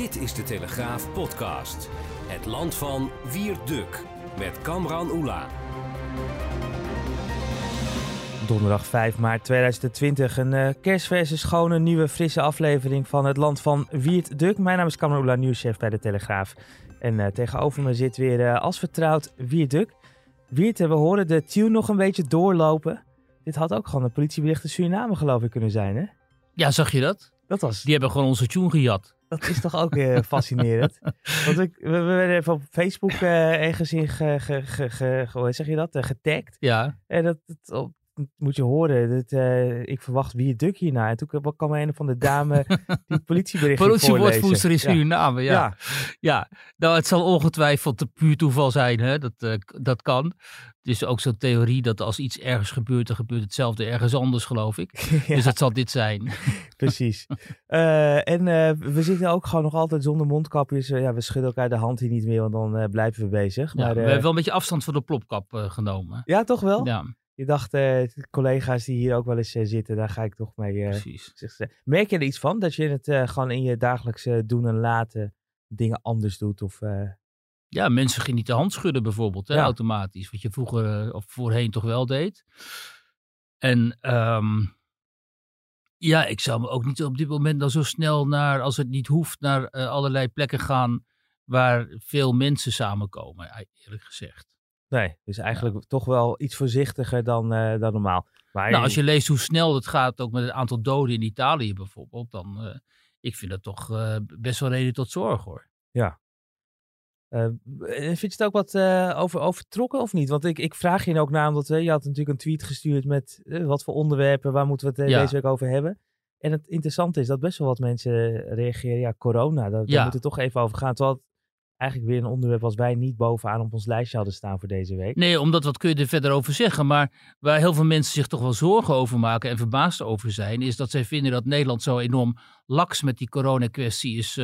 Dit is de Telegraaf podcast. Het land van Wierduk met Kamran Oela. Donderdag 5 maart 2020. Een uh, kerstverse, schone, nieuwe, frisse aflevering van het land van Wiert Duk. Mijn naam is Kamran Oela, nieuwschef bij de Telegraaf. En uh, tegenover me zit weer uh, als vertrouwd Wiert Duk. Wiert, we horen de tune nog een beetje doorlopen. Dit had ook gewoon een politiebericht in Suriname geloof ik kunnen zijn, hè? Ja, zag je dat? Dat was... Die hebben gewoon onze tune gejat. Dat is toch ook uh, fascinerend. Want ik, we, we, werden even op Facebook uh, ergens in ge, ge, ge, hoe zeg je dat? Uh, getagd. Ja. En dat, dat, moet je horen. Dat, ik verwacht wie het duk hierna. En toen kwam een van de dame die politiebericht Politiewoordvoerster in Suriname, ja. ja. ja. nou het zal ongetwijfeld puur toeval zijn. Hè? Dat, dat kan. Het is ook zo'n theorie dat als iets ergens gebeurt, dan gebeurt hetzelfde ergens anders, geloof ik. ja. Dus dat zal dit zijn. Precies. uh, en we zitten ook gewoon nog altijd zonder mondkapjes. Uh, ja, we schudden elkaar de hand hier niet meer, want dan blijven we bezig. Ja, maar, we hebben wel een beetje afstand van de plopkap genomen. Ja, toch wel? Ja. Je dacht, collega's die hier ook wel eens zitten, daar ga ik toch mee. Precies. Merk je er iets van? Dat je het gewoon in je dagelijkse doen en laten dingen anders doet? Of, ja, mensen gingen niet de hand schudden bijvoorbeeld, hè, ja. automatisch. Wat je vroeger of voorheen toch wel deed. En um, ja, ik zou me ook niet op dit moment dan zo snel naar, als het niet hoeft, naar uh, allerlei plekken gaan waar veel mensen samenkomen, eerlijk gezegd. Nee, dus eigenlijk ja. toch wel iets voorzichtiger dan, uh, dan normaal. Maar nou, als je leest hoe snel het gaat, ook met het aantal doden in Italië bijvoorbeeld, dan uh, ik vind dat toch best wel reden tot zorg hoor. Ja, vind je het ook wat over, overtrokken of niet? Want ik, ik vraag je ook naar, omdat je had natuurlijk een tweet gestuurd met wat voor onderwerpen, waar moeten we het ja. deze week over hebben? En het interessante is dat best wel wat mensen reageren, ja, corona, daar, ja. daar moet het toch even over gaan. Terwijl eigenlijk weer een onderwerp was wij niet bovenaan op ons lijstje hadden staan voor deze week. Nee, omdat wat kun je er verder over zeggen? Maar waar heel veel mensen zich toch wel zorgen over maken en verbaasd over zijn, is dat zij vinden dat Nederland zo enorm laks met die corona-kwestie is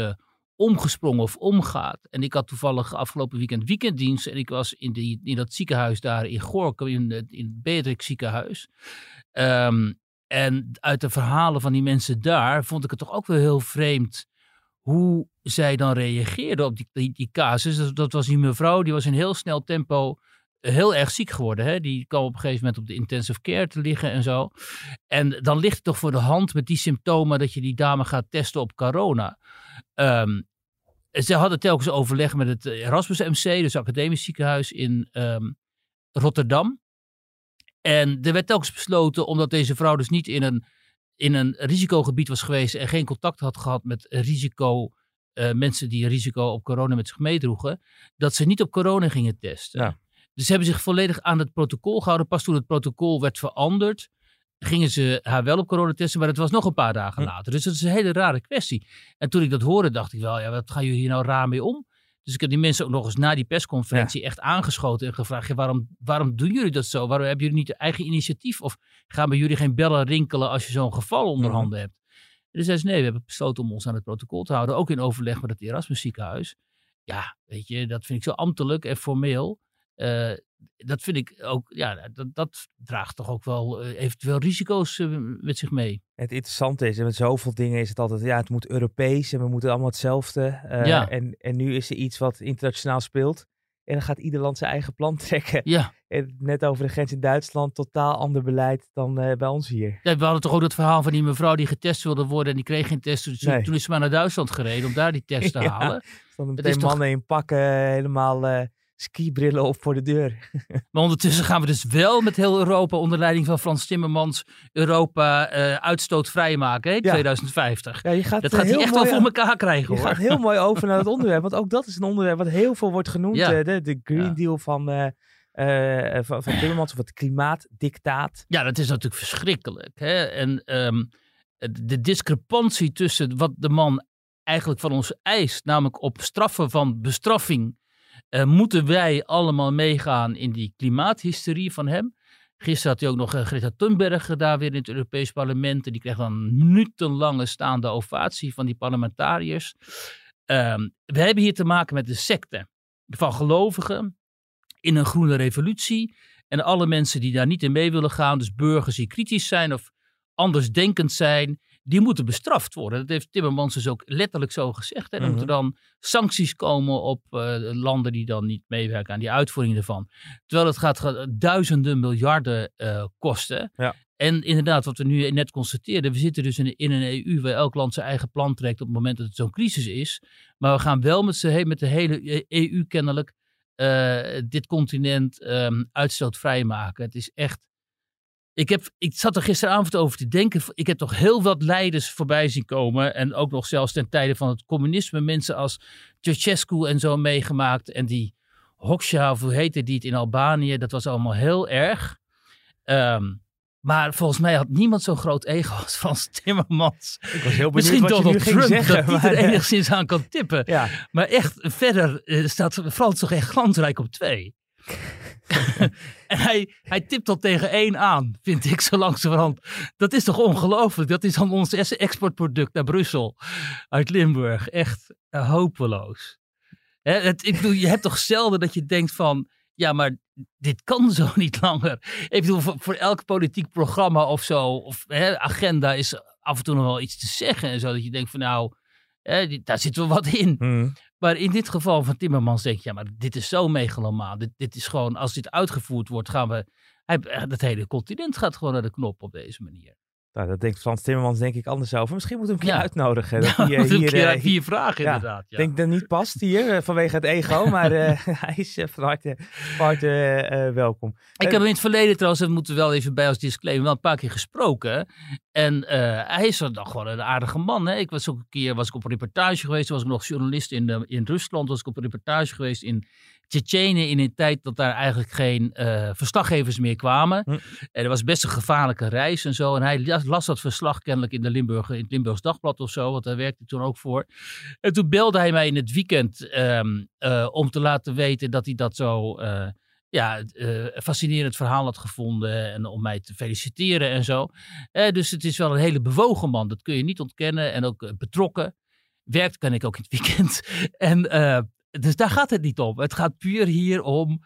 omgesprongen of omgaat. En ik had toevallig afgelopen weekend weekenddienst en ik was in, die, in dat ziekenhuis daar in Gorkum, in, in het Beatrix ziekenhuis. Um, en uit de verhalen van die mensen daar vond ik het toch ook wel heel vreemd hoe zij dan reageerden op die, die, die casus. Dat, dat, was die mevrouw, die was in heel snel tempo heel erg ziek geworden. Hè? Die kwam op een gegeven moment op de intensive care te liggen en zo. En dan ligt het toch voor de hand met die symptomen dat je die dame gaat testen op corona. Um, ze hadden telkens overleg met het Erasmus MC, dus academisch ziekenhuis in um, Rotterdam. En er werd telkens besloten, omdat deze vrouw dus niet in een, in een risicogebied was geweest en geen contact had gehad met risico, uh, mensen die risico op corona met zich meedroegen, dat ze niet op corona gingen testen. Ja. Dus ze hebben zich volledig aan het protocol gehouden. Pas toen het protocol werd veranderd, gingen ze haar wel op corona testen, maar het was nog een paar dagen Hm. later. Dus dat is een hele rare kwestie. En toen ik dat hoorde, dacht ik wel, ja, wat gaan jullie hier nou raar mee om? Dus ik heb die mensen ook nog eens na die persconferentie echt aangeschoten en gevraagd, ja, waarom, waarom doen jullie dat zo? Waarom hebben jullie niet eigen initiatief? Of gaan bij jullie geen bellen rinkelen als je zo'n geval onder Mhm. handen hebt? En toen zei ze, nee, we hebben besloten om ons aan het protocol te houden, ook in overleg met het Erasmus ziekenhuis. Ja, weet je, dat vind ik zo ambtelijk en formeel. Uh, dat vind ik ook, ja, dat, dat draagt toch ook wel uh, eventueel risico's uh, met zich mee. Het interessante is, en met zoveel dingen is het altijd, ja, het moet Europees en we moeten allemaal hetzelfde. Ja. en, en nu is er iets wat internationaal speelt. En dan gaat ieder land zijn eigen plan trekken. Ja, En net over de grens in Duitsland, totaal ander beleid dan eh, bij ons hier. Ja, we hadden toch ook dat verhaal van die mevrouw die getest wilde worden en die kreeg geen test. Dus Nee. toen is ze maar naar Duitsland gereden om daar die test te Ja. halen. Het meteen is toch- mannen in pakken, helemaal eh, skibrillen op voor de deur. Maar ondertussen gaan we dus wel met heel Europa onder leiding van Frans Timmermans Europa eh, uitstootvrij maken, hè, Ja. 2050. Ja, je gaat, Dat eh, gaat hij echt wel voor elkaar krijgen Je hoor. gaat heel mooi over naar het onderwerp, want ook dat is een onderwerp wat heel veel wordt genoemd. Ja. eh, de, de Green Ja. Deal van, uh, van, van Timmermans of het klimaatdictaat. Ja, dat is natuurlijk verschrikkelijk. Hè? En ehm, de discrepantie tussen wat de man eigenlijk van ons eist, namelijk op straffen van bestraffing, uh, moeten wij allemaal meegaan in die klimaathysterie van hem. Gisteren had hij ook nog uh, Greta Thunberg daar weer in het Europees Parlement. En die kreeg dan een minutenlange staande ovatie van die parlementariërs. Um, we hebben hier te maken met de secte van gelovigen in een groene revolutie. En alle mensen die daar niet in mee willen gaan, dus burgers die kritisch zijn of andersdenkend zijn, die moeten bestraft worden. Dat heeft Timmermans dus ook letterlijk zo gezegd. Hè. Er moeten dan sancties komen op uh, landen die dan niet meewerken aan die uitvoering ervan. Terwijl het gaat, gaat duizenden miljarden uh, kosten. Ja. En inderdaad, wat we nu net constateerden, we zitten dus in, in, een EU waar elk land zijn eigen plan trekt op het moment dat het zo'n crisis is. Maar we gaan wel met, met de hele EU kennelijk uh, dit continent um, uitstootvrij maken. Het is echt ik, heb, ik zat er gisteravond over te denken. Ik heb toch heel wat leiders voorbij zien komen. En ook nog zelfs ten tijde van het communisme. Mensen als Ceausescu en zo meegemaakt. En die Hoxha, of hoe heette die het in Albanië. Dat was allemaal heel erg. Um, maar volgens mij had niemand zo'n groot ego als Frans Timmermans. Ik was heel benieuwd Misschien wat Donald Trump, zeggen, dat hij er enigszins aan kan tippen. Ja. Maar echt, verder eh, staat Frans toch echt glansrijk op twee. en hij, hij tipt al tegen één aan, vind ik zo langzamerhand. Dat is toch ongelooflijk? Dat is dan ons exportproduct naar Brussel uit Limburg. Echt uh, hopeloos. het, ik bedoel, je hebt toch zelden dat je denkt van... Ja, maar dit kan zo niet langer. Ik bedoel, voor, voor elk politiek programma of zo, of agenda, is af en toe nog wel iets te zeggen. En zo dat je denkt van nou, daar zit wel wat in. Hmm. Maar in dit geval van Timmermans denk je, ja, maar dit is zo megalomaan. Dit, dit is gewoon, als dit uitgevoerd wordt, gaan we. Het hele continent gaat gewoon naar de knop op deze manier. Nou, dat denkt Frans Timmermans denk ik anders over. Misschien moeten we hem een keer ja. uitnodigen. Dat ja, hier, hier, keer, uh, vier vragen ja, inderdaad. Ik denk dat niet past hier uh, vanwege het ego, maar uh, hij is van harte, van harte welkom. Ik heb hem in het verleden trouwens, dat moeten we wel even bij als disclaimer, wel een paar keer gesproken. En hij is dan gewoon een aardige man. Hè? Ik was ook een keer was ik op een reportage geweest, was ik nog journalist in, in Rusland, was ik op een reportage geweest in Tsjetsjenen in een tijd dat daar eigenlijk geen uh, verslaggevers meer kwamen. Hm. En er was best een gevaarlijke reis en zo. En hij las, dat verslag kennelijk in, de Limburg, in het Limburgs Dagblad of zo, want daar werkte toen ook voor. En toen belde hij mij in het weekend um, uh, om te laten weten dat hij dat zo uh, ja, fascinerend verhaal had gevonden. En om mij te feliciteren en zo. dus het is wel een hele bewogen man, dat kun je niet ontkennen. En ook betrokken werkt kan ik ook in het weekend. En dus daar gaat het niet om. Het gaat puur hier om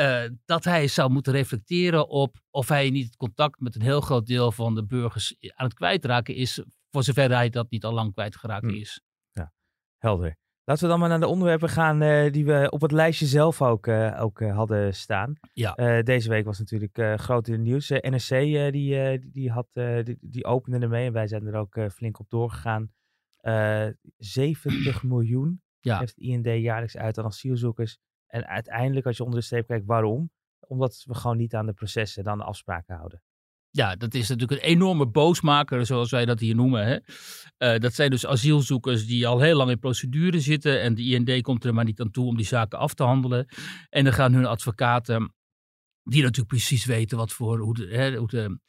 uh, dat hij zou moeten reflecteren op of hij niet het contact met een heel groot deel van de burgers aan het kwijtraken is, voor zover hij dat niet al lang kwijtgeraakt hmm. is. Ja, helder. Laten we dan maar naar de onderwerpen gaan uh, die we op het lijstje zelf ook, uh, ook hadden staan. Ja. deze week was natuurlijk groot in het nieuws. NRC die, die, had, die, die opende ermee en wij zijn er ook flink op doorgegaan. 70 miljoen ja. heeft IND jaarlijks uit aan asielzoekers. En uiteindelijk, als je onder de streep kijkt, waarom? Omdat we gewoon niet aan de processen, dan de afspraken houden. Ja, dat is natuurlijk een enorme boosmaker, zoals wij dat hier noemen. Hè? Uh, dat zijn dus asielzoekers die al heel lang in procedure zitten. En de IND komt er maar niet aan toe om die zaken af te handelen. En dan gaan hun advocaten, die natuurlijk precies weten wat voor, hoe, de, hè, hoe de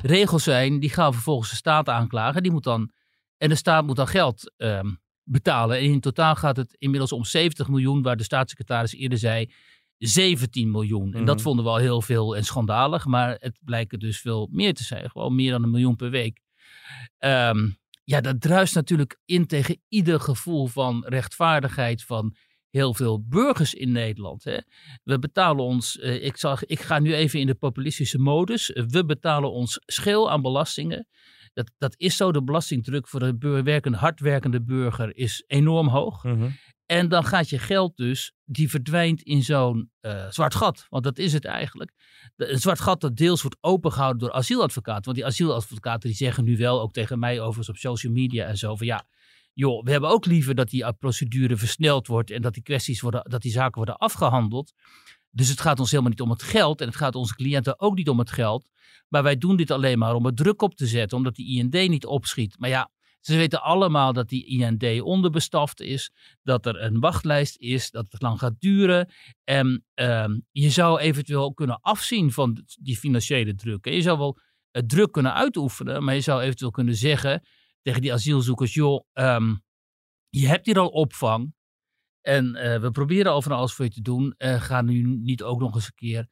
regels zijn, die gaan vervolgens de staat aanklagen. Die moet dan, en de staat moet dan geld um, betalen. En in totaal gaat het inmiddels om 70 miljoen, waar de staatssecretaris eerder zei 17 miljoen. En dat mhm. vonden we al heel veel en schandalig, maar het blijkt dus veel meer te zijn. Gewoon meer dan een miljoen per week. Um, ja, dat druist natuurlijk in tegen ieder gevoel van rechtvaardigheid van heel veel burgers in Nederland. Hè. We betalen ons, eh, ik, zag, ik ga nu even in de populistische modus, we betalen ons schil aan belastingen. Dat, dat is zo. De belastingdruk voor de werkende, hardwerkende burger is enorm hoog. Mhm. En dan gaat je geld dus, die verdwijnt in zo'n uh, zwart gat. Want dat is het eigenlijk. een zwart gat dat deels wordt opengehouden door asieladvocaten. Want die asieladvocaten die zeggen nu wel, ook tegen mij overigens op social media en zo, van ja, joh, we hebben ook liever dat die procedure versneld wordt en dat die kwesties worden, dat die zaken worden afgehandeld. Dus het gaat ons helemaal niet om het geld en het gaat onze cliënten ook niet om het geld. Maar wij doen dit alleen maar om er druk op te zetten, omdat die IND niet opschiet. Maar ja, Ze weten allemaal dat die IND onderbestaft is, dat er een wachtlijst is, dat het lang gaat duren. En ehm, je zou eventueel kunnen afzien van die financiële druk. Je zou wel het druk kunnen uitoefenen, maar je zou eventueel kunnen zeggen tegen die asielzoekers: joh, ehm, je hebt hier al opvang. En eh, we proberen al van alles voor je te doen. Uh, ga nu niet ook nog eens een keer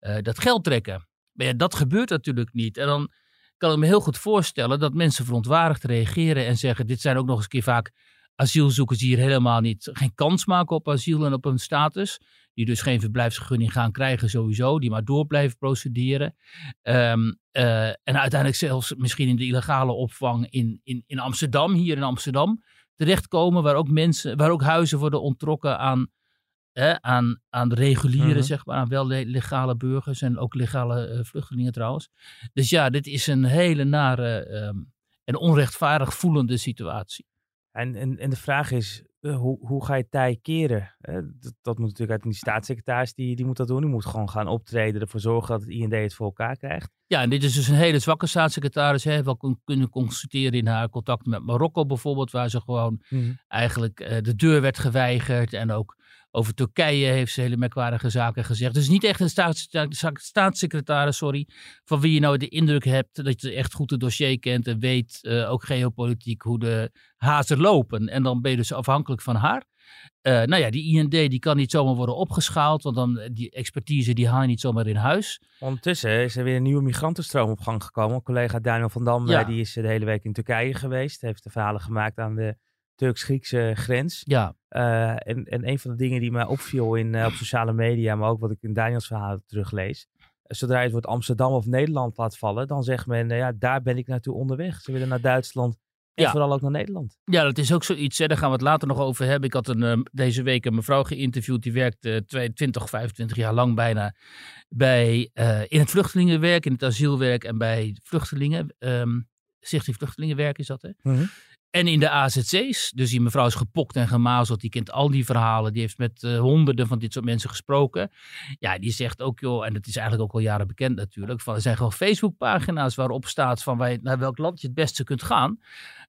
uh, dat geld trekken. Maar ja, dat gebeurt natuurlijk niet. En dan kan ik me heel goed voorstellen dat mensen verontwaardigd reageren en zeggen: Dit zijn ook nog eens een keer vaak asielzoekers die hier helemaal niet, geen kans maken op asiel en op hun status. Die dus geen verblijfsvergunning gaan krijgen sowieso, die maar door blijven procederen. Uh, en uiteindelijk zelfs misschien in de illegale opvang in, in, in Amsterdam, hier in Amsterdam, terechtkomen, waar ook mensen, waar ook huizen worden ontrokken aan aan, aan de reguliere, Mhm. zeg maar, aan wel le- legale burgers en ook legale eh, vluchtelingen trouwens. Dus ja, dit is een hele nare ehm, en onrechtvaardig voelende situatie. En, en, en de vraag is, hoe, hoe ga je tij keren? Eh, dat, dat moet natuurlijk uit die staatssecretaris, die, die moet dat doen. Die moet gewoon gaan optreden, ervoor zorgen dat het IND het voor elkaar krijgt. Ja, en dit is dus een hele zwakke staatssecretaris. Hè, wel kun- kunnen constateren in haar contacten met Marokko bijvoorbeeld, waar ze gewoon eigenlijk eh, de deur werd geweigerd. En ook over Turkije heeft ze hele merkwaardige zaken gezegd. Dus niet echt een staats, staats- staatssecretaris, sorry, van wie je nou de indruk hebt dat je echt goed het dossier kent en weet, eh, ook geopolitiek, hoe de hazen lopen. En dan ben je dus afhankelijk van haar. Eh, nou ja, die IND die kan niet zomaar worden opgeschaald, want dan eh, die expertise die haal je niet zomaar in huis. Ondertussen is er weer een nieuwe migrantenstroom op gang gekomen. Collega Daniel van Dam, Ja. die is de hele week in Turkije geweest. Heeft de verhalen gemaakt aan de Turks-Griekse grens. Ja, Eh, en, en een van de dingen die mij opviel in, eh, op sociale media, maar ook wat ik in Daniels verhaal teruglees. Zodra je het woord Amsterdam of Nederland laat vallen, dan zegt men, eh, ja, daar ben ik naartoe onderweg. Ze willen naar Duitsland en Ja. vooral ook naar Nederland. Ja, dat is ook zoiets. Hè. Daar gaan we het later nog over hebben. Ik had een, eh, deze week een mevrouw geïnterviewd. Die werkte 22, 25 jaar lang bijna bij, in het vluchtelingenwerk, in het asielwerk en bij vluchtelingen. ehm Stichting Vluchtelingenwerk is dat, hè? Mhm. En in de AZC's. Dus die mevrouw is gepokt en gemazeld. Die kent al die verhalen. Die heeft met eh, honderden van dit soort mensen gesproken. Ja, die zegt ook, joh, en dat is eigenlijk ook al jaren bekend natuurlijk. Van, er zijn gewoon Facebookpagina's waarop staat van wij, naar welk land je het beste kunt gaan.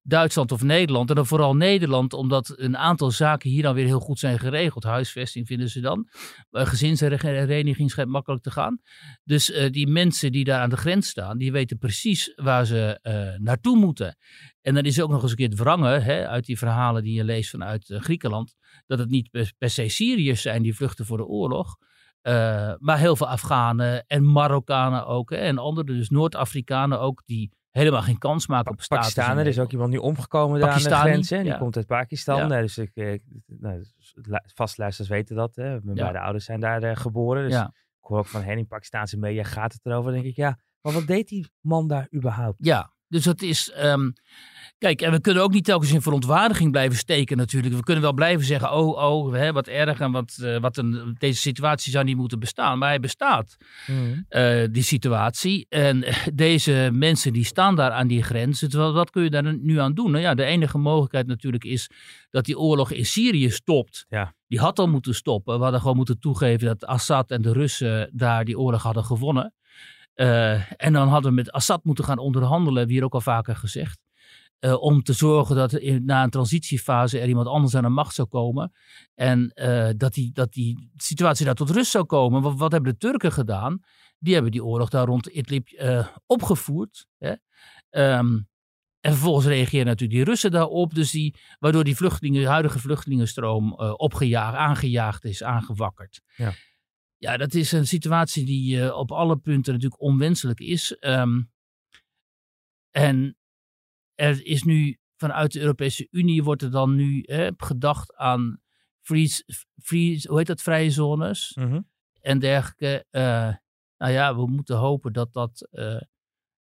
Duitsland of Nederland. En dan vooral Nederland, omdat een aantal zaken hier dan weer heel goed zijn geregeld. Huisvesting vinden ze dan. Uh, gezinshereniging schijnt makkelijk te gaan. Dus eh, die mensen die daar aan de grens staan, die weten precies waar ze eh, naartoe moeten. En dan is er ook nog eens een keer het wrangen hè, uit die verhalen die je leest vanuit eh, Griekenland. Dat het niet per, per se Syriërs zijn die vluchten voor de oorlog. Eh, maar heel veel Afghanen en Marokkanen ook. Hè, en andere, dus Noord-Afrikanen ook, die helemaal geen kans maken op status. er is ook iemand nu omgekomen daar aan de grens. Hè? Die ja. komt uit Pakistan. Ja. Eh, dus ik, eh, nou, vastluisteraars weten dat. Hè? Mijn Ja. beide ouders zijn daar eh, geboren. Dus ik hoor ook van hen in Pakistaanse media gaat het erover. Denk ik, ja, maar wat deed die man daar überhaupt? Ja, dus dat is. ehm, kijk, en we kunnen ook niet telkens in verontwaardiging blijven steken, natuurlijk. We kunnen wel blijven zeggen: oh, oh, hè, wat erg en wat, eh, wat een, deze situatie zou niet moeten bestaan. Maar hij bestaat, eh, die situatie. En deze mensen die staan daar aan die grens. Dus wat, wat kun je daar nu aan doen? Nou ja, de enige mogelijkheid natuurlijk is dat die oorlog in Syrië stopt. Ja. Die had al moeten stoppen. We hadden gewoon moeten toegeven dat Assad en de Russen daar die oorlog hadden gewonnen. Eh, en dan hadden we met Assad moeten gaan onderhandelen, we hier ook al vaker gezegd. eh, om te zorgen dat in, na een transitiefase er iemand anders aan de macht zou komen. En eh, dat, die, dat die situatie daar tot rust zou komen. Wat, wat hebben de Turken gedaan? Die hebben die oorlog daar rond Idlib opgevoerd. Hè? Ehm, en vervolgens reageren natuurlijk die Russen daarop. Dus die, waardoor die vluchtelingen, huidige vluchtelingenstroom opgejaagd, aangejaagd is, aangewakkerd. Ja. Ja, dat is een situatie die eh, op alle punten natuurlijk onwenselijk is. Ehm, en er is nu vanuit de Europese Unie wordt er dan nu hè, gedacht aan free, free, hoe heet dat, vrije zones Mhm. en dergelijke. Eh, nou ja, we moeten hopen dat, dat, eh,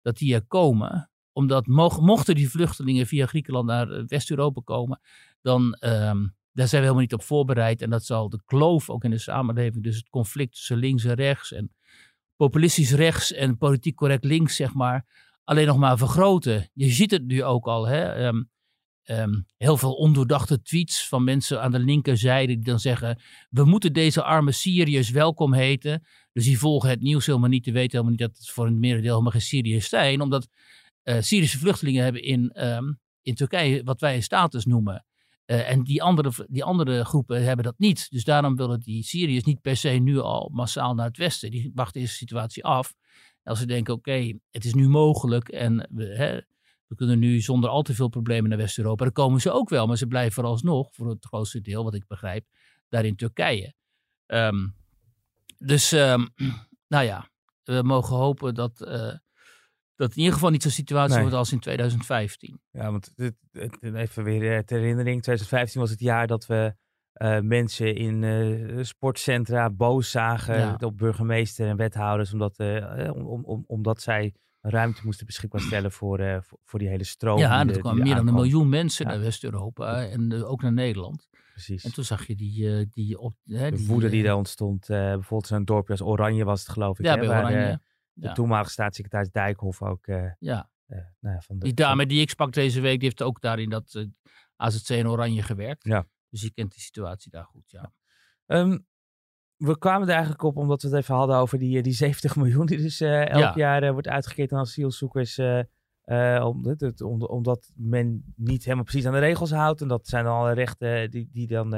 dat die er komen. Omdat mocht, mochten die vluchtelingen via Griekenland naar West-Europa komen, dan ehm, daar zijn we helemaal niet op voorbereid. En dat zal de kloof ook in de samenleving, dus het conflict tussen links en rechts en populistisch rechts en politiek correct links, zeg maar, alleen nog maar vergroten. Je ziet het nu ook al, hè. ehm, ehm, heel veel ondoordachte tweets van mensen aan de linkerzijde die dan zeggen, we moeten deze arme Syriërs welkom heten. Dus die volgen het nieuws helemaal niet, die weten helemaal niet dat het voor een merendeel helemaal geen Syriërs zijn, omdat eh, Syrische vluchtelingen hebben in, ehm, in Turkije wat wij een status noemen. Eh, en die andere, die andere groepen hebben dat niet. Dus daarom willen die Syriërs niet per se nu al massaal naar het westen. Die wachten eerst de situatie af. Als ze denken, oké, het is nu mogelijk en we, hè, we kunnen nu zonder al te veel problemen naar West-Europa. Dan komen ze ook wel, maar ze blijven vooralsnog, voor het grootste deel, wat ik begrijp, daar in Turkije. Ehm, dus, ehm, nou ja, we mogen hopen dat, uh, dat in ieder geval niet zo'n situatie Nee. wordt als in 2015. Ja, want dit- even weer eh, ter herinnering. 2015 was het jaar dat we eh, mensen in eh, sportcentra boos zagen Ja. op burgemeester en wethouders. Omdat, eh, om, om, om- omdat zij ruimte moesten beschikbaar stellen voor, voor, voor die hele stroom. ja, er er meer dan een miljoen mensen Ja. naar West-Europa en ook naar Nederland. Precies. En toen zag je die, die, op, hè, de die woede die daar ontstond. bijvoorbeeld zo'n dorpje als Oranje was het geloof ik. Ja, hè, bij waar, Oranje. De toenmalige staatssecretaris Dijkhoff ook... eh, ja. eh, nou ja, van de, Die dame die ik sprak deze week, die heeft ook daar in dat eh, AZC in Oranje gewerkt. Ja. Dus die kent die situatie daar goed, ja. Ehm, we kwamen er eigenlijk op omdat we het even hadden over die, die 70 miljoen die dus elk Ja. jaar wordt uitgekeerd aan asielzoekers. om, om- omdat men niet helemaal precies aan de regels houdt. En dat zijn dan alle rechten die, die dan,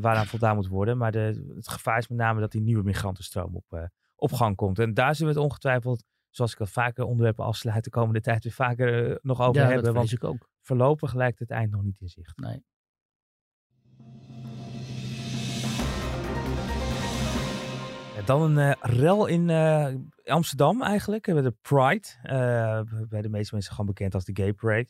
waaraan voldaan moet worden. Maar de, het gevaar is met name dat die nieuwe migrantenstroom op, op gang komt. En daar zullen we het ongetwijfeld, zoals ik al vaker onderwerpen afsluit, de komende tijd weer vaker eh, nog over ja, hebben. dat Want ik ook. voorlopig lijkt het eind nog niet in zicht. Nee. Dan een eh, rel in eh, Amsterdam eigenlijk. We hebben de Pride. bij de meeste mensen gewoon bekend als de Gay Parade.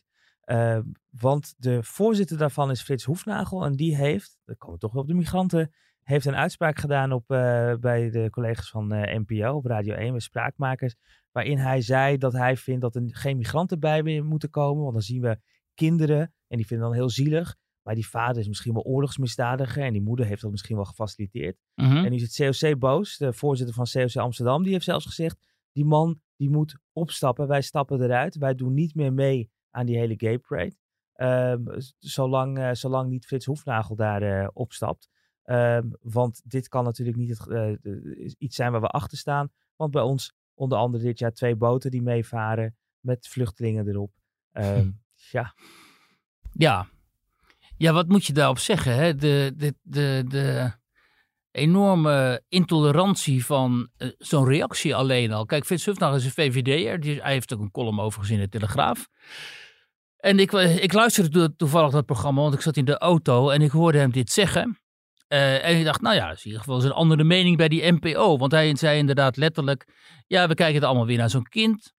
Want de voorzitter daarvan is Frits Hoefnagel. En die heeft, dan komen we toch weer op de migranten, heeft een uitspraak gedaan op, eh, bij de collega's van eh, NPO op Radio 1 met spraakmakers. Waarin hij zei dat hij vindt dat er geen migranten bij moeten komen. Want dan zien we kinderen en die vinden dan heel zielig. Maar die vader is misschien wel oorlogsmisdadiger en die moeder heeft dat misschien wel gefaciliteerd. Mhm. En nu is het COC boos. De voorzitter van COC Amsterdam, die heeft zelfs gezegd... die man die moet opstappen. Wij stappen eruit. Wij doen niet meer mee aan die hele gay parade. Ehm, zolang, eh, zolang niet Frits Hoefnagel daar opstapt. Ehm, want dit kan natuurlijk niet het, eh, de- iets zijn waar we achter staan. Want bij ons onder andere dit jaar twee boten die meevaren... met vluchtelingen erop. Ehm, ja, Ja. ja, wat moet je daarop zeggen? Hè? De, de, de, de enorme intolerantie van eh, zo'n reactie alleen al. Kijk, Frits Hufnagel is een VVD'er. Die, hij heeft ook een column over gezien in de Telegraaf. En ik, eh, ik luisterde to- toevallig dat programma, want ik zat in de auto en ik hoorde hem dit zeggen. Eh, en ik dacht, nou ja, dat is in ieder geval een andere mening bij die NPO. Want hij zei inderdaad letterlijk, ja, we kijken het allemaal weer naar zo'n kind.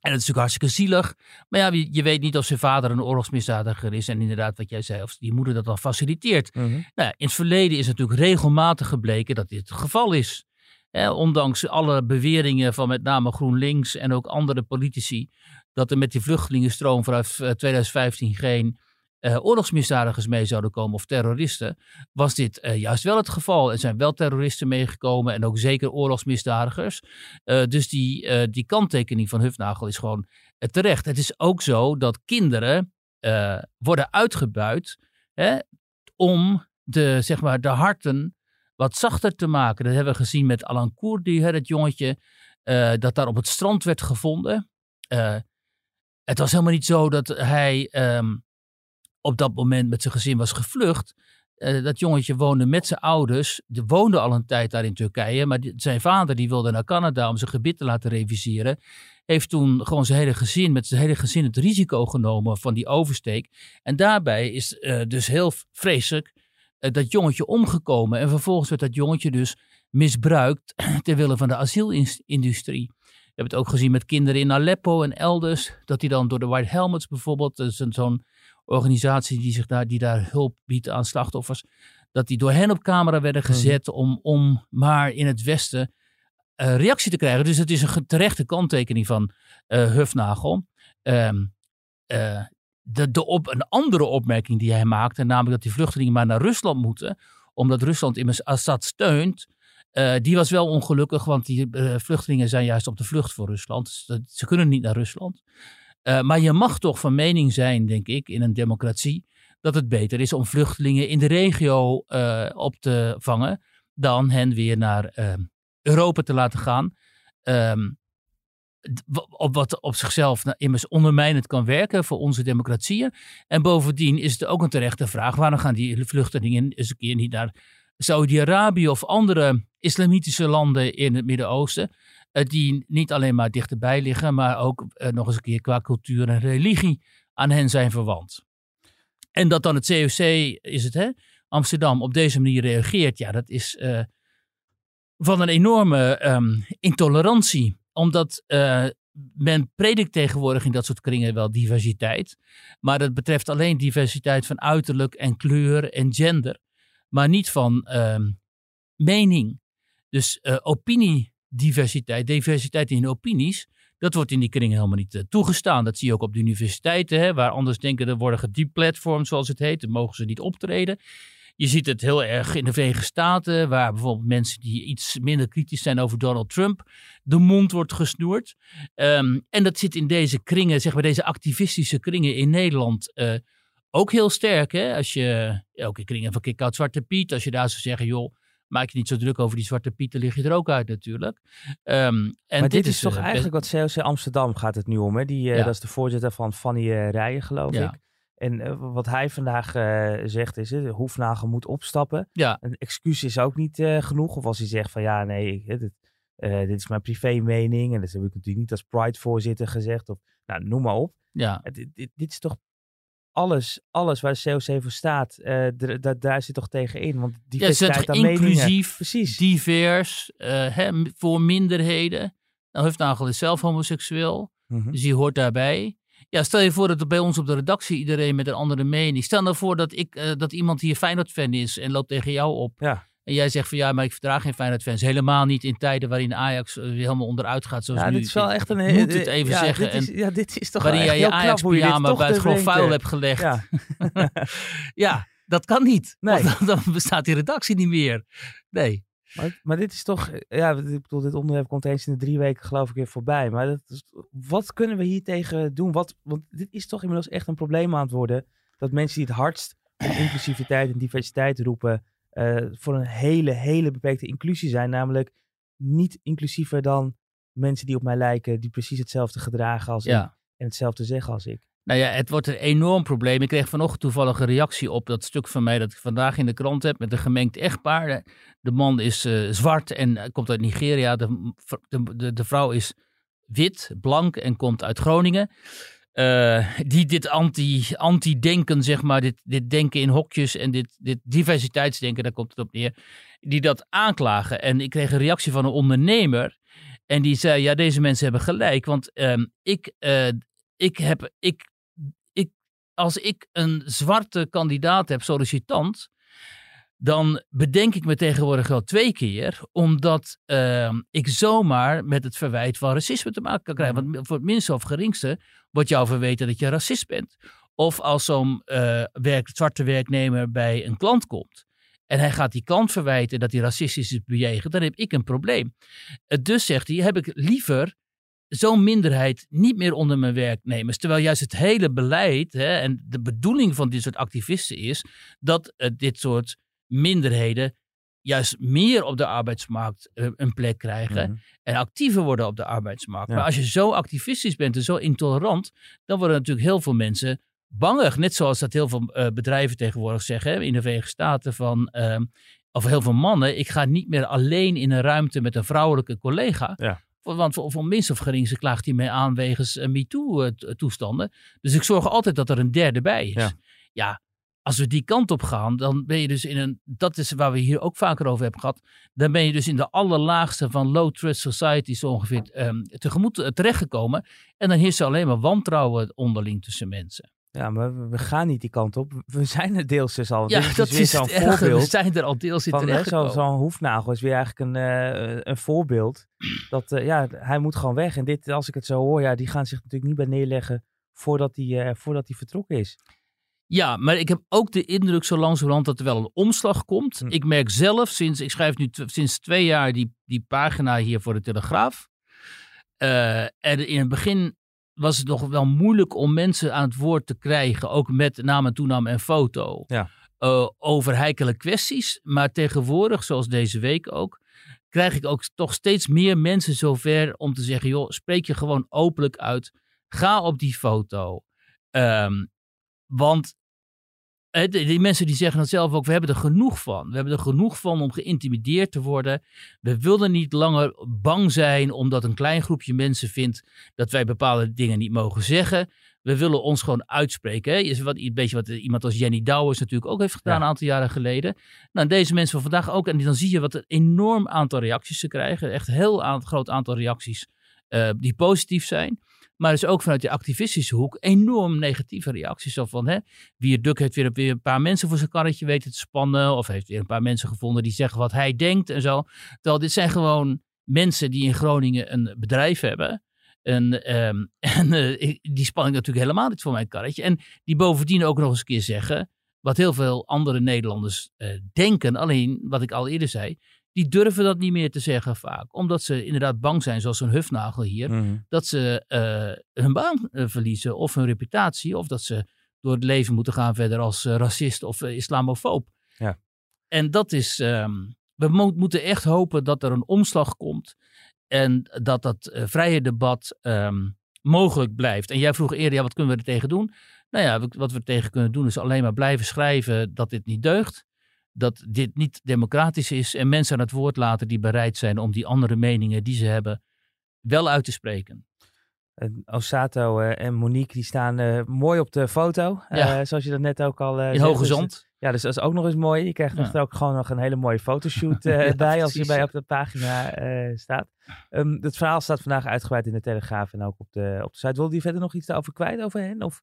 En dat is natuurlijk hartstikke zielig. Maar ja, je, je weet niet of zijn vader een oorlogsmisdadiger is. En inderdaad, wat jij zei, of die moeder dat dan faciliteert. Mhm. Nou, in het verleden is natuurlijk regelmatig gebleken dat dit het geval is. Ondanks alle beweringen van met name GroenLinks en ook andere politici. dat er met die vluchtelingenstroom vanaf eh, 2015 geen eh, oorlogsmisdadigers mee zouden komen of terroristen. was dit eh, juist wel het geval. Er zijn wel terroristen meegekomen en ook zeker oorlogsmisdadigers. Eh, dus die, die kanttekening van Hufnagel is gewoon terecht. Het is ook zo dat kinderen worden uitgebuit hè, om de, zeg maar, de harten wat zachter te maken. Dat hebben we gezien met Alan Koerdi, dat jongetje dat daar op het strand werd gevonden. Het was helemaal niet zo dat hij ehm, op dat moment met zijn gezin was gevlucht. Eh, dat jongetje woonde met zijn ouders. Die woonde al een tijd daar in Turkije. Maar zijn vader die wilde naar Canada om zijn gebit te laten reviseren. Heeft toen gewoon zijn hele gezin, met zijn hele gezin het risico genomen van die oversteek. En daarbij is eh, dus heel vreselijk eh, dat jongetje omgekomen. En vervolgens werd dat jongetje dus misbruikt ter wille van de asielindustrie. We hebben het ook gezien met kinderen in Aleppo en elders. Dat die dan door de White Helmets bijvoorbeeld, zo'n organisatie die, zich daar, die daar hulp biedt aan slachtoffers. Dat die door hen op camera werden gezet om, om maar in het Westen eh, reactie te krijgen. Dus het is een terechte kanttekening van eh Hufnagel. Ehm, eh, de, de op, een andere opmerking die hij maakte, namelijk dat die vluchtelingen maar naar Rusland moeten, omdat Rusland immers Assad steunt. die was wel ongelukkig, want die vluchtelingen zijn juist op de vlucht voor Rusland. Dus dat- ze kunnen niet naar Rusland. Eh, maar je mag toch van mening zijn, denk ik, in een democratie, dat het beter is om vluchtelingen in de regio eh, op te vangen, dan hen weer naar eh, Europa te laten gaan. Ehm, op wat op zichzelf nou, immers ondermijnend kan werken voor onze democratieën. En bovendien is het ook een terechte vraag: waarom gaan die vluchtelingen eens een keer niet naar Saudi-Arabië of andere islamitische landen in het Midden-Oosten? Eh, die niet alleen maar dichterbij liggen, maar ook eh, nog eens een keer qua cultuur en religie aan hen zijn verwant. En dat dan het COC, is het hè, Amsterdam, op deze manier reageert, ja, dat is uh, van een enorme um, intolerantie. Omdat men predikt tegenwoordig in dat soort kringen wel diversiteit. Maar dat betreft alleen diversiteit van uiterlijk en kleur en gender. Maar niet van um, mening. Dus opiniediversiteit, diversiteit in opinies. Dat wordt in die kringen helemaal niet uh, toegestaan. Dat zie je ook op de universiteiten, hè, waar anders denken er worden gedeplatformd, zoals het heet. Dan mogen ze niet optreden. Je ziet het heel erg in de Verenigde Staten, waar bijvoorbeeld mensen die iets minder kritisch zijn over Donald Trump, de mond wordt gesnoerd. Um, en dat zit in deze kringen, zeg maar deze activistische kringen in Nederland uh, ook heel sterk. Hè? Als je, in kringen van Kick Zwarte Piet, als je daar zou zeggen, joh, maak je niet zo druk over die zwarte pieten, lig je er ook uit natuurlijk. Um, en maar dit, is, toch uh, eigenlijk wat COC Amsterdam gaat het nu om. Hè? Die, uh, ja. Dat is de voorzitter van Fanny uh, Rijen, geloof ja. ik. En wat hij vandaag zegt is, de Hoefnagel moet opstappen. Ja. Een excuus is ook niet genoeg. Of als hij zegt van ja, nee, dit, dit is mijn privé mening. En dat heb ik natuurlijk niet als Pride-voorzitter gezegd. Of nou, noem maar op. Ja. Dit, dit, dit is toch alles, alles waar de COC voor staat, uh, daar zit toch tegen in. Want diversiteit ja, aan inclusief, Precies. divers, uh, hè, voor minderheden. Nou, Hufnagel is zelf homoseksueel, mm -hmm. dus die hoort daarbij. Ja, stel je voor dat er bij ons op de redactie iedereen met een andere mening. Stel nou voor dat, ik, uh, dat iemand hier Feyenoord-fan is en loopt tegen jou op. Ja. En jij zegt van ja, maar ik verdraag geen Feyenoord-fans. Helemaal niet in tijden waarin Ajax weer helemaal onderuit gaat. Zoals ja, nu. dit is wel echt een... Moet het even ja, zeggen. Dit is, ja, dit is toch waarin jij je Ajax-pyjama bij het grof vuil hebt gelegd. Ja. ja, dat kan niet. Nee. Want dan bestaat die redactie niet meer. Nee. Maar, maar dit is toch... Ja, ik bedoel, dit onderwerp komt eens in de drie weken geloof ik weer voorbij. Maar dat is, wat kunnen we hier tegen doen? Wat, want dit is toch inmiddels echt een probleem aan het worden. Dat mensen die het hardst om inclusiviteit en diversiteit roepen voor een hele, hele beperkte inclusie zijn. Namelijk niet inclusiever dan mensen die op mij lijken, die precies hetzelfde gedragen als ja. ik en hetzelfde zeggen als ik. Nou ja, het wordt een enorm probleem. Ik kreeg vanochtend toevallig een reactie op dat stuk van mij dat ik vandaag in de krant heb met een gemengd echtpaar. De man is uh, zwart en komt uit Nigeria. De, de, de, de vrouw is wit, blank en komt uit Groningen. Uh, die dit anti-denken, anti zeg maar, dit, dit denken in hokjes en dit, dit diversiteitsdenken, daar komt het op neer, die dat aanklagen. En ik kreeg een reactie van een ondernemer en die zei, ja, deze mensen hebben gelijk, want um, ik, uh, ik heb, ik, ik, als ik een zwarte kandidaat heb, sollicitant, dan bedenk ik me tegenwoordig wel twee keer, omdat uh, ik zomaar met het verwijt van racisme te maken kan krijgen. Want voor het minste of geringste wordt jou verweten dat je racist bent. Of als zo'n uh, werk, zwarte werknemer bij een klant komt en hij gaat die klant verwijten dat hij racistisch is bejegend, dan heb ik een probleem. Uh, dus zegt hij, heb ik liever zo'n minderheid niet meer onder mijn werknemers. Terwijl juist het hele beleid hè, en de bedoeling van dit soort activisten is dat uh, dit soort minderheden juist meer op de arbeidsmarkt uh, een plek krijgen mm -hmm. en actiever worden op de arbeidsmarkt. Ja. Maar als je zo activistisch bent en zo intolerant, dan worden natuurlijk heel veel mensen bangig. Net zoals dat heel veel uh, bedrijven tegenwoordig zeggen in de Verenigde Staten van, uh, of heel veel mannen, ik ga niet meer alleen in een ruimte met een vrouwelijke collega. Ja. Want voor, voor minst of geringste klaagt hij mij aan wegens uh, MeToo-toestanden. Dus ik zorg altijd dat er een derde bij is. Ja. ja, als we die kant op gaan, dan ben je dus in een, dat is waar we hier ook vaker over hebben gehad, dan ben je dus in de allerlaagste van low trust society zo ongeveer um, tegemoet uh, terechtgekomen. En dan heerst er alleen maar wantrouwen onderling tussen mensen. Ja, maar we gaan niet die kant op. We zijn er deels dus al. Ja, Dit dat weer is zo'n erge. voorbeeld. We zijn er al deels in terechtgekomen. Zo'n zo hoefnagel is weer eigenlijk een, uh, een voorbeeld. Dat, uh, ja, hij moet gewoon weg. En dit, als ik het zo hoor, ja, die gaan zich natuurlijk niet bij neerleggen voordat hij, voordat hij vertrokken is. Ja, maar ik heb ook de indruk zo langzamerhand dat er wel een omslag komt. Hm. Ik merk zelf, sinds, ik schrijf nu sinds twee jaar die, die pagina hier voor de Telegraaf. Uh, en in het begin was het nog wel moeilijk om mensen aan het woord te krijgen, ook met naam en toenaam en foto, ja. uh, over heikele kwesties. Maar tegenwoordig, zoals deze week ook, krijg ik ook toch steeds meer mensen zover om te zeggen, joh, spreek je gewoon openlijk uit. Ga op die foto. Ehm, want die, mensen die zeggen dat zelf ook, we hebben er genoeg van. We hebben er genoeg van om geïntimideerd te worden. We willen niet langer bang zijn omdat een klein groepje mensen vindt dat wij bepaalde dingen niet mogen zeggen. We willen ons gewoon uitspreken. Hè? Is wat, een beetje wat iemand als Jenny Douwers natuurlijk ook heeft gedaan Ja. een aantal jaren geleden. Nou, deze mensen van vandaag ook. En dan zie je wat een enorm aantal reacties ze krijgen. Echt een heel groot aantal reacties eh, die positief zijn. Maar dus ook vanuit de activistische hoek enorm negatieve reacties. Zo van, hè, Wie Duk heeft weer, weer een paar mensen voor zijn karretje weten te spannen. Of heeft weer een paar mensen gevonden die zeggen wat hij denkt en zo. Terwijl dit zijn gewoon mensen die in Groningen een bedrijf hebben. En, ehm, en ik- die span ik natuurlijk helemaal niet voor mijn karretje. En die bovendien ook nog eens een keer zeggen. Wat heel veel andere Nederlanders eh, denken. Alleen, wat ik al eerder zei. Die durven dat niet meer te zeggen vaak. Omdat ze inderdaad bang zijn, zoals een hufnagel hier Mhm. dat ze eh, hun baan eh, verliezen of hun reputatie. Of dat ze door het leven moeten gaan verder als eh, racist of islamofoob. Ja. En dat is, ehm, we mo- moeten echt hopen dat er een omslag komt. En dat dat vrije debat ehm, mogelijk blijft. En jij vroeg eerder, ja, wat kunnen we er tegen doen? Nou ja, wat- wat we er tegen kunnen doen is alleen maar blijven schrijven dat dit niet deugt. Dat dit niet democratisch is. En mensen aan het woord laten die bereid zijn om die andere meningen die ze hebben wel uit te spreken. En Osato eh, en Monique die staan eh, mooi op de foto. Ja. Eh, zoals je dat net ook al In. Hoge Dus, Zand. Ja, dus dat is ook nog eens mooi. Je krijgt Ja. er ook gewoon nog een hele mooie fotoshoot Ja, bij als je bij ja. op de pagina staat. Ehm, het verhaal staat vandaag uitgebreid in de Telegraaf en ook op de, op de site. Wil je verder nog iets over kwijt over hen? Of?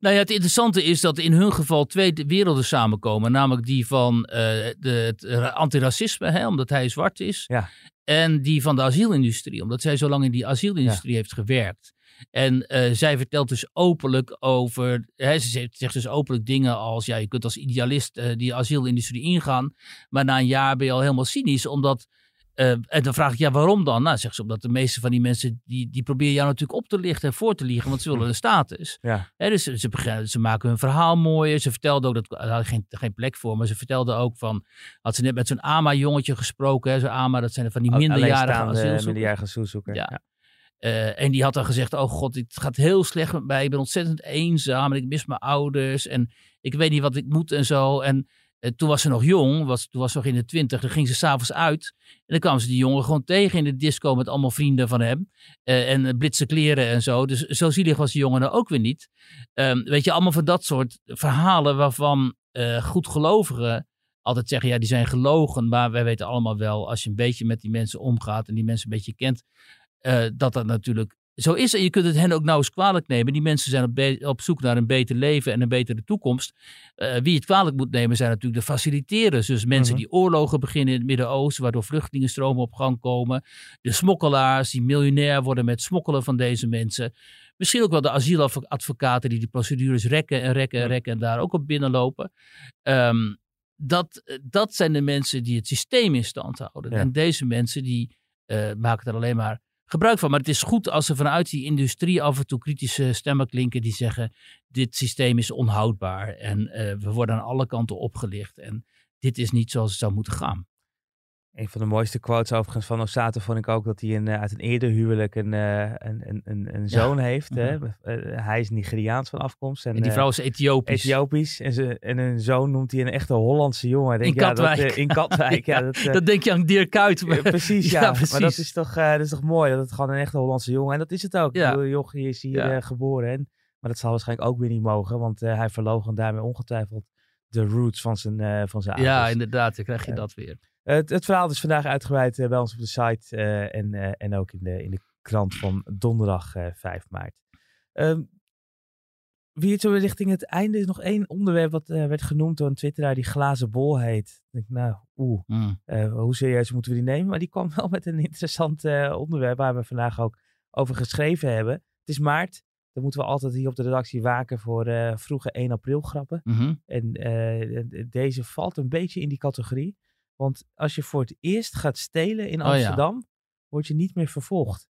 Nou ja, het interessante is dat in hun geval twee werelden samenkomen. Namelijk die van eh, de, het ra- antiracisme, hè, omdat hij zwart is. Ja. En die van de asielindustrie, omdat zij zo lang in die asielindustrie heeft gewerkt. En eh, zij vertelt dus openlijk over. Hè, ze zegt, zegt dus openlijk dingen als: ja, je kunt als idealist eh, die asielindustrie ingaan. Maar na een jaar ben je al helemaal cynisch, omdat. Eh, en dan vraag ik, ja, waarom dan? Nou, zegt ze, omdat de meeste van die mensen, die, die proberen jou natuurlijk op te lichten en voor te liegen, want ze willen een status. Ja. Hè, dus ze, ze, maken hun verhaal mooier. Ze vertelde ook, dat daar had ik geen, geen plek voor, maar ze vertelde ook van, had ze net met zo'n AMA-jongetje gesproken. Zo'n AMA, dat zijn van die minderjarige asielzoekers. minderjarige asielzoeker. Ja. Ja. Eh, en die had dan gezegd, oh god, het gaat heel slecht met mij. Ik ben ontzettend eenzaam en ik mis mijn ouders. En ik weet niet wat ik moet en zo. En toen was ze nog jong, was, toen was ze nog in de twintig. Dan ging ze s'avonds uit. En dan kwam ze die jongen gewoon tegen in de disco met allemaal vrienden van hem. Eh, en eh, blitse kleren en zo. Dus zo zielig was die jongen nou ook weer niet. Ehm, weet je, allemaal van dat soort verhalen waarvan eh goedgelovigen altijd zeggen, ja, die zijn gelogen. Maar wij weten allemaal wel, als je een beetje met die mensen omgaat en die mensen een beetje kent, eh, dat dat natuurlijk zo is. En je kunt het hen ook eens kwalijk nemen. Die mensen zijn op, zoek naar een beter leven en een betere toekomst. Eh, wie het kwalijk moet nemen zijn natuurlijk de faciliterers. Dus mensen Mhm. die oorlogen beginnen in het Midden-Oosten, waardoor vluchtelingenstromen op gang komen. De smokkelaars die miljonair worden met smokkelen van deze mensen. Misschien ook wel de asieladvocaten die die procedures rekken en rekken en rekken en daar ook op binnenlopen. Ehm, dat, dat zijn de mensen die het systeem in stand houden. Ja. En deze mensen die eh, maken er alleen maar gebruik van. Maar het is goed als er vanuit die industrie af en toe kritische stemmen klinken die zeggen: dit systeem is onhoudbaar en eh, we worden aan alle kanten opgelicht. En dit is niet zoals het zou moeten gaan. Een van de mooiste quotes overigens van Osato vond ik ook dat hij een, eh, uit een eerder huwelijk een, eh, een, een, een, zoon heeft. hè. Mhm. Eh, hij is Nigeriaans van afkomst. En, En die vrouw is Ethiopisch. Ethiopisch. En, ze, en een zoon noemt hij een echte Hollandse jongen. Denk, In ja, dat, Katwijk. eh, in Katwijk, ja. Ja, dat, Dat denk je aan Dirk Kuyt. precies, ja. precies. Maar dat is, toch, dat is toch mooi, dat het gewoon een echte Hollandse jongen. En dat is het ook. Ja. Jochie is hier Ja. geboren. En, maar dat zal waarschijnlijk ook weer niet mogen. Want hij verloog daarmee ongetwijfeld de roots van zijn, van zijn Ja, ouders. inderdaad. Dan krijg je Ja. dat weer. Het, het verhaal is vandaag uitgebreid eh, bij ons op de site eh, en, eh, en ook in de, in de krant van donderdag eh 5 maart. Ehm wie het zo richting het einde is nog één onderwerp wat werd genoemd door een twitteraar die glazen bol heet. Ik denk, nou, oeh, Mm. eh, hoe serieus moeten we die nemen? Maar die kwam wel met een interessant onderwerp waar we vandaag ook over geschreven hebben. Het is maart. Dan moeten we altijd hier op de redactie waken voor vroege 1 april grappen. Mhm. En deze valt een beetje in die categorie. Want als je voor het eerst gaat stelen in Oh ja. Amsterdam, word je niet meer vervolgd.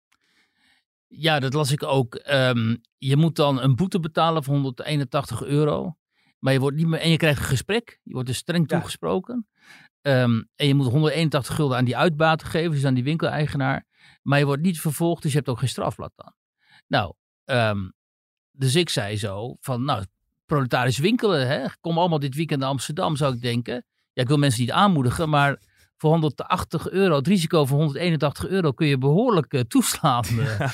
Ja, dat las ik ook. Ehm, je moet dan een boete betalen van 181 euro. Maar je wordt niet meer. En je krijgt een gesprek. Je wordt dus streng Ja. toegesproken. Ehm, en je moet 181 gulden aan die uitbater geven, dus aan die winkeleigenaar. Maar je wordt niet vervolgd, dus je hebt ook geen strafblad dan. Nou, ehm, dus ik zei zo van, nou, proletarisch winkelen, hè? kom allemaal dit weekend naar Amsterdam, zou ik denken. Ja, ik wil mensen niet aanmoedigen, maar voor 180 euro, het risico van 181 euro kun je behoorlijk uh, toeslaan. Uh,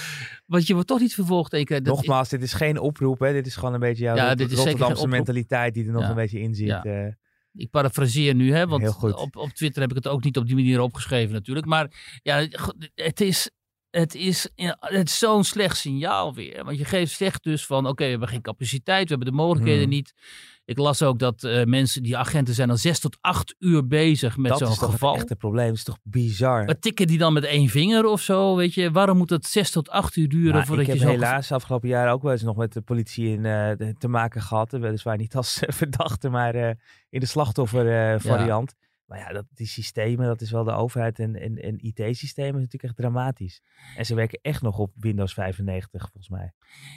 want je wordt toch niet vervolgd. Ik, dat Nogmaals, dit is geen oproep, hè? dit is gewoon een beetje jouw ja, dit is Rotterdamse mentaliteit die er nog ja. een beetje in zit. Ja. Uh, ik parafraseer nu, hè, want op, op Twitter heb ik het ook niet op die manier opgeschreven natuurlijk. Maar ja, het is, het is, het is zo'n slecht signaal weer. Want je geeft, zegt dus van, oké, okay, we hebben geen capaciteit, we hebben de mogelijkheden hmm. niet. Ik las ook dat uh, mensen, die agenten zijn al zes tot acht uur bezig met zo'n geval. Dat is echt het probleem, dat is toch bizar. Maar tikken die dan met één vinger of zo, weet je? Waarom moet het zes tot acht uur duren nou, voordat je zo... Ik heb helaas afgelopen jaar ook wel eens nog met de politie in, uh, te maken gehad. Weliswaar niet als verdachte, maar uh, in de slachtoffervariant. Ja. Maar ja, dat, die systemen, dat is wel de overheid en, en, en IT-systemen is natuurlijk echt dramatisch. En ze werken echt nog op Windows 95, volgens mij.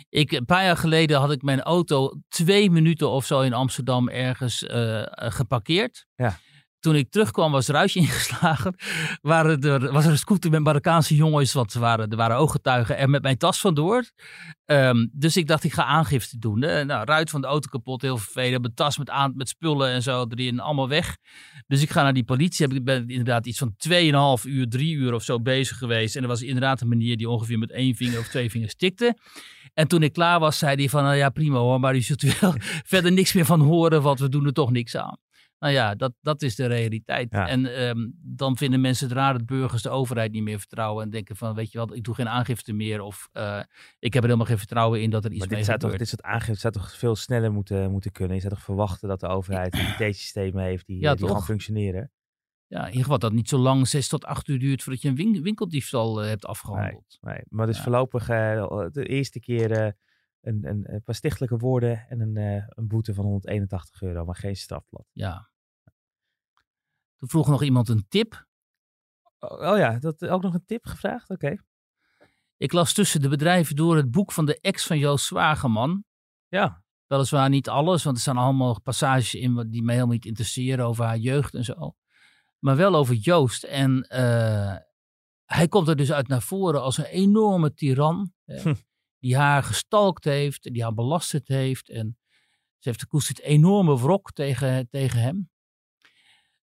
Ik, een paar jaar geleden had ik mijn auto twee minuten of zo in Amsterdam ergens uh, geparkeerd. Ja. Toen ik terugkwam was er ruis ingeslagen. Waren er, was er een scooter met Marokkaanse jongens, want er waren, er waren ooggetuigen, en met mijn tas vandoor. Um, dus ik dacht, ik ga aangifte doen. Hè. Nou, ruit van de auto kapot, heel vervelend. Mijn tas met, met spullen en zo erin, allemaal weg. Dus ik ga naar die politie. Ik ben inderdaad iets van 2,5 uur, 3 uur of zo bezig geweest. En er was inderdaad een meneer die ongeveer met één vinger of twee vingers tikte. En toen ik klaar was, zei hij van, nou ja, prima hoor, maar u zult wel verder niks meer van horen, want we doen er toch niks aan. Nou ja, dat, dat is de realiteit. Ja. En um, dan vinden mensen het raar dat burgers de overheid niet meer vertrouwen. En denken van, weet je wat, ik doe geen aangifte meer. Of uh, ik heb er helemaal geen vertrouwen in dat er iets maar mee dit zou gebeurt. Toch, dit soort aangifte zou toch veel sneller moeten, moeten kunnen? Je zou toch verwachten dat de overheid een IT-systemen heeft die, Ja, die gaan functioneren? Ja, in ieder geval dat het niet zo lang, zes tot acht uur duurt voordat je een win winkeldiefstal uh, hebt afgehandeld. Nee, maar dus Ja. voorlopig uh, de eerste keer uh, een, een, een paar stichtelijke woorden en een, uh, een boete van 181 euro, maar geen strafblad. Ja. Toen vroeg nog iemand een tip. Oh, oh ja, dat ook nog een tip gevraagd? Oké. Okay. Ik las tussen de bedrijven door het boek van de ex van Joost Zwageman. Ja. Weliswaar niet alles, want er staan allemaal passages in die mij helemaal niet interesseren over haar jeugd en zo. Maar wel over Joost. En uh, hij komt er dus uit naar voren als een enorme tiran. Hm. Die haar gestalkt heeft, die haar belasterd heeft. En ze heeft gekoesterd enorme wrok tegen, tegen hem.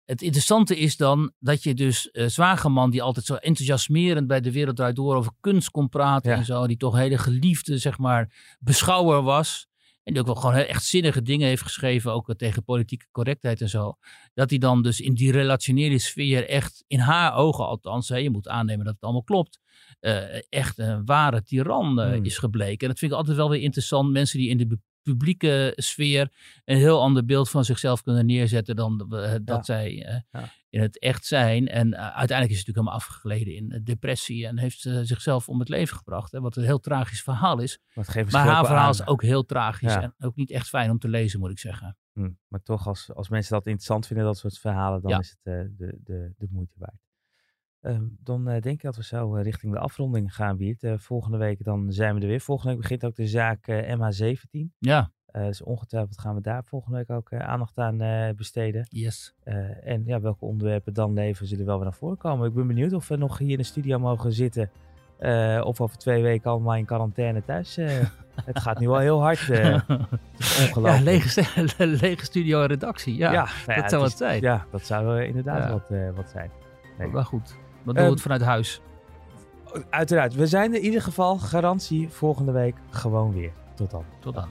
Het interessante is dan dat je dus uh, Zwageman, die altijd zo enthousiasmerend bij de Wereld Draait Door over kunst kon praten Ja. en zo, die toch een hele geliefde, zeg maar, beschouwer was. En die ook wel gewoon heel echt zinnige dingen heeft geschreven, ook tegen politieke correctheid en zo. Dat hij dan dus in die relationele sfeer echt, in haar ogen althans, hè, je moet aannemen dat het allemaal klopt, uh, echt een ware tiran uh, Hmm. is gebleken. En dat vind ik altijd wel weer interessant. Mensen die in de publieke sfeer een heel ander beeld van zichzelf kunnen neerzetten dan uh, dat Ja. zij uh, Ja. in het echt zijn. En uh, uiteindelijk is het natuurlijk helemaal afgegleden in depressie en heeft zichzelf om het leven gebracht. Hè, wat een heel tragisch verhaal is. Maar, haar verhaal aan. is ook heel tragisch Ja. en ook niet echt fijn om te lezen, moet ik zeggen. Hm, Maar toch, als, als mensen dat interessant vinden, dat soort verhalen, dan is het eh, de, de, de moeite waard. Ehm, dan eh, denk ik dat we zo eh, richting de afronding gaan, Wiert. Eh, volgende week dan zijn we er weer. Volgende week begint ook de zaak eh, MH17. Ja, dus ongetwijfeld gaan we daar volgende week ook aandacht aan besteden. yes. En ja, welke onderwerpen dan leven zullen wel weer naar voren komen. Ik ben benieuwd of we nog hier in de studio mogen zitten. of over twee weken allemaal in quarantaine thuis. het gaat nu wel heel hard. ja, ongelooflijk. lege, lege studio en redactie. Ja, nou ja, dat zou het wat zijn. Ja, dat zou inderdaad wat, wat zijn. Nee. maar goed. Dan doen we Ehm, het vanuit huis. Uiteraard, we zijn er in ieder geval garantie volgende week gewoon weer. Tot dan. Tot dan.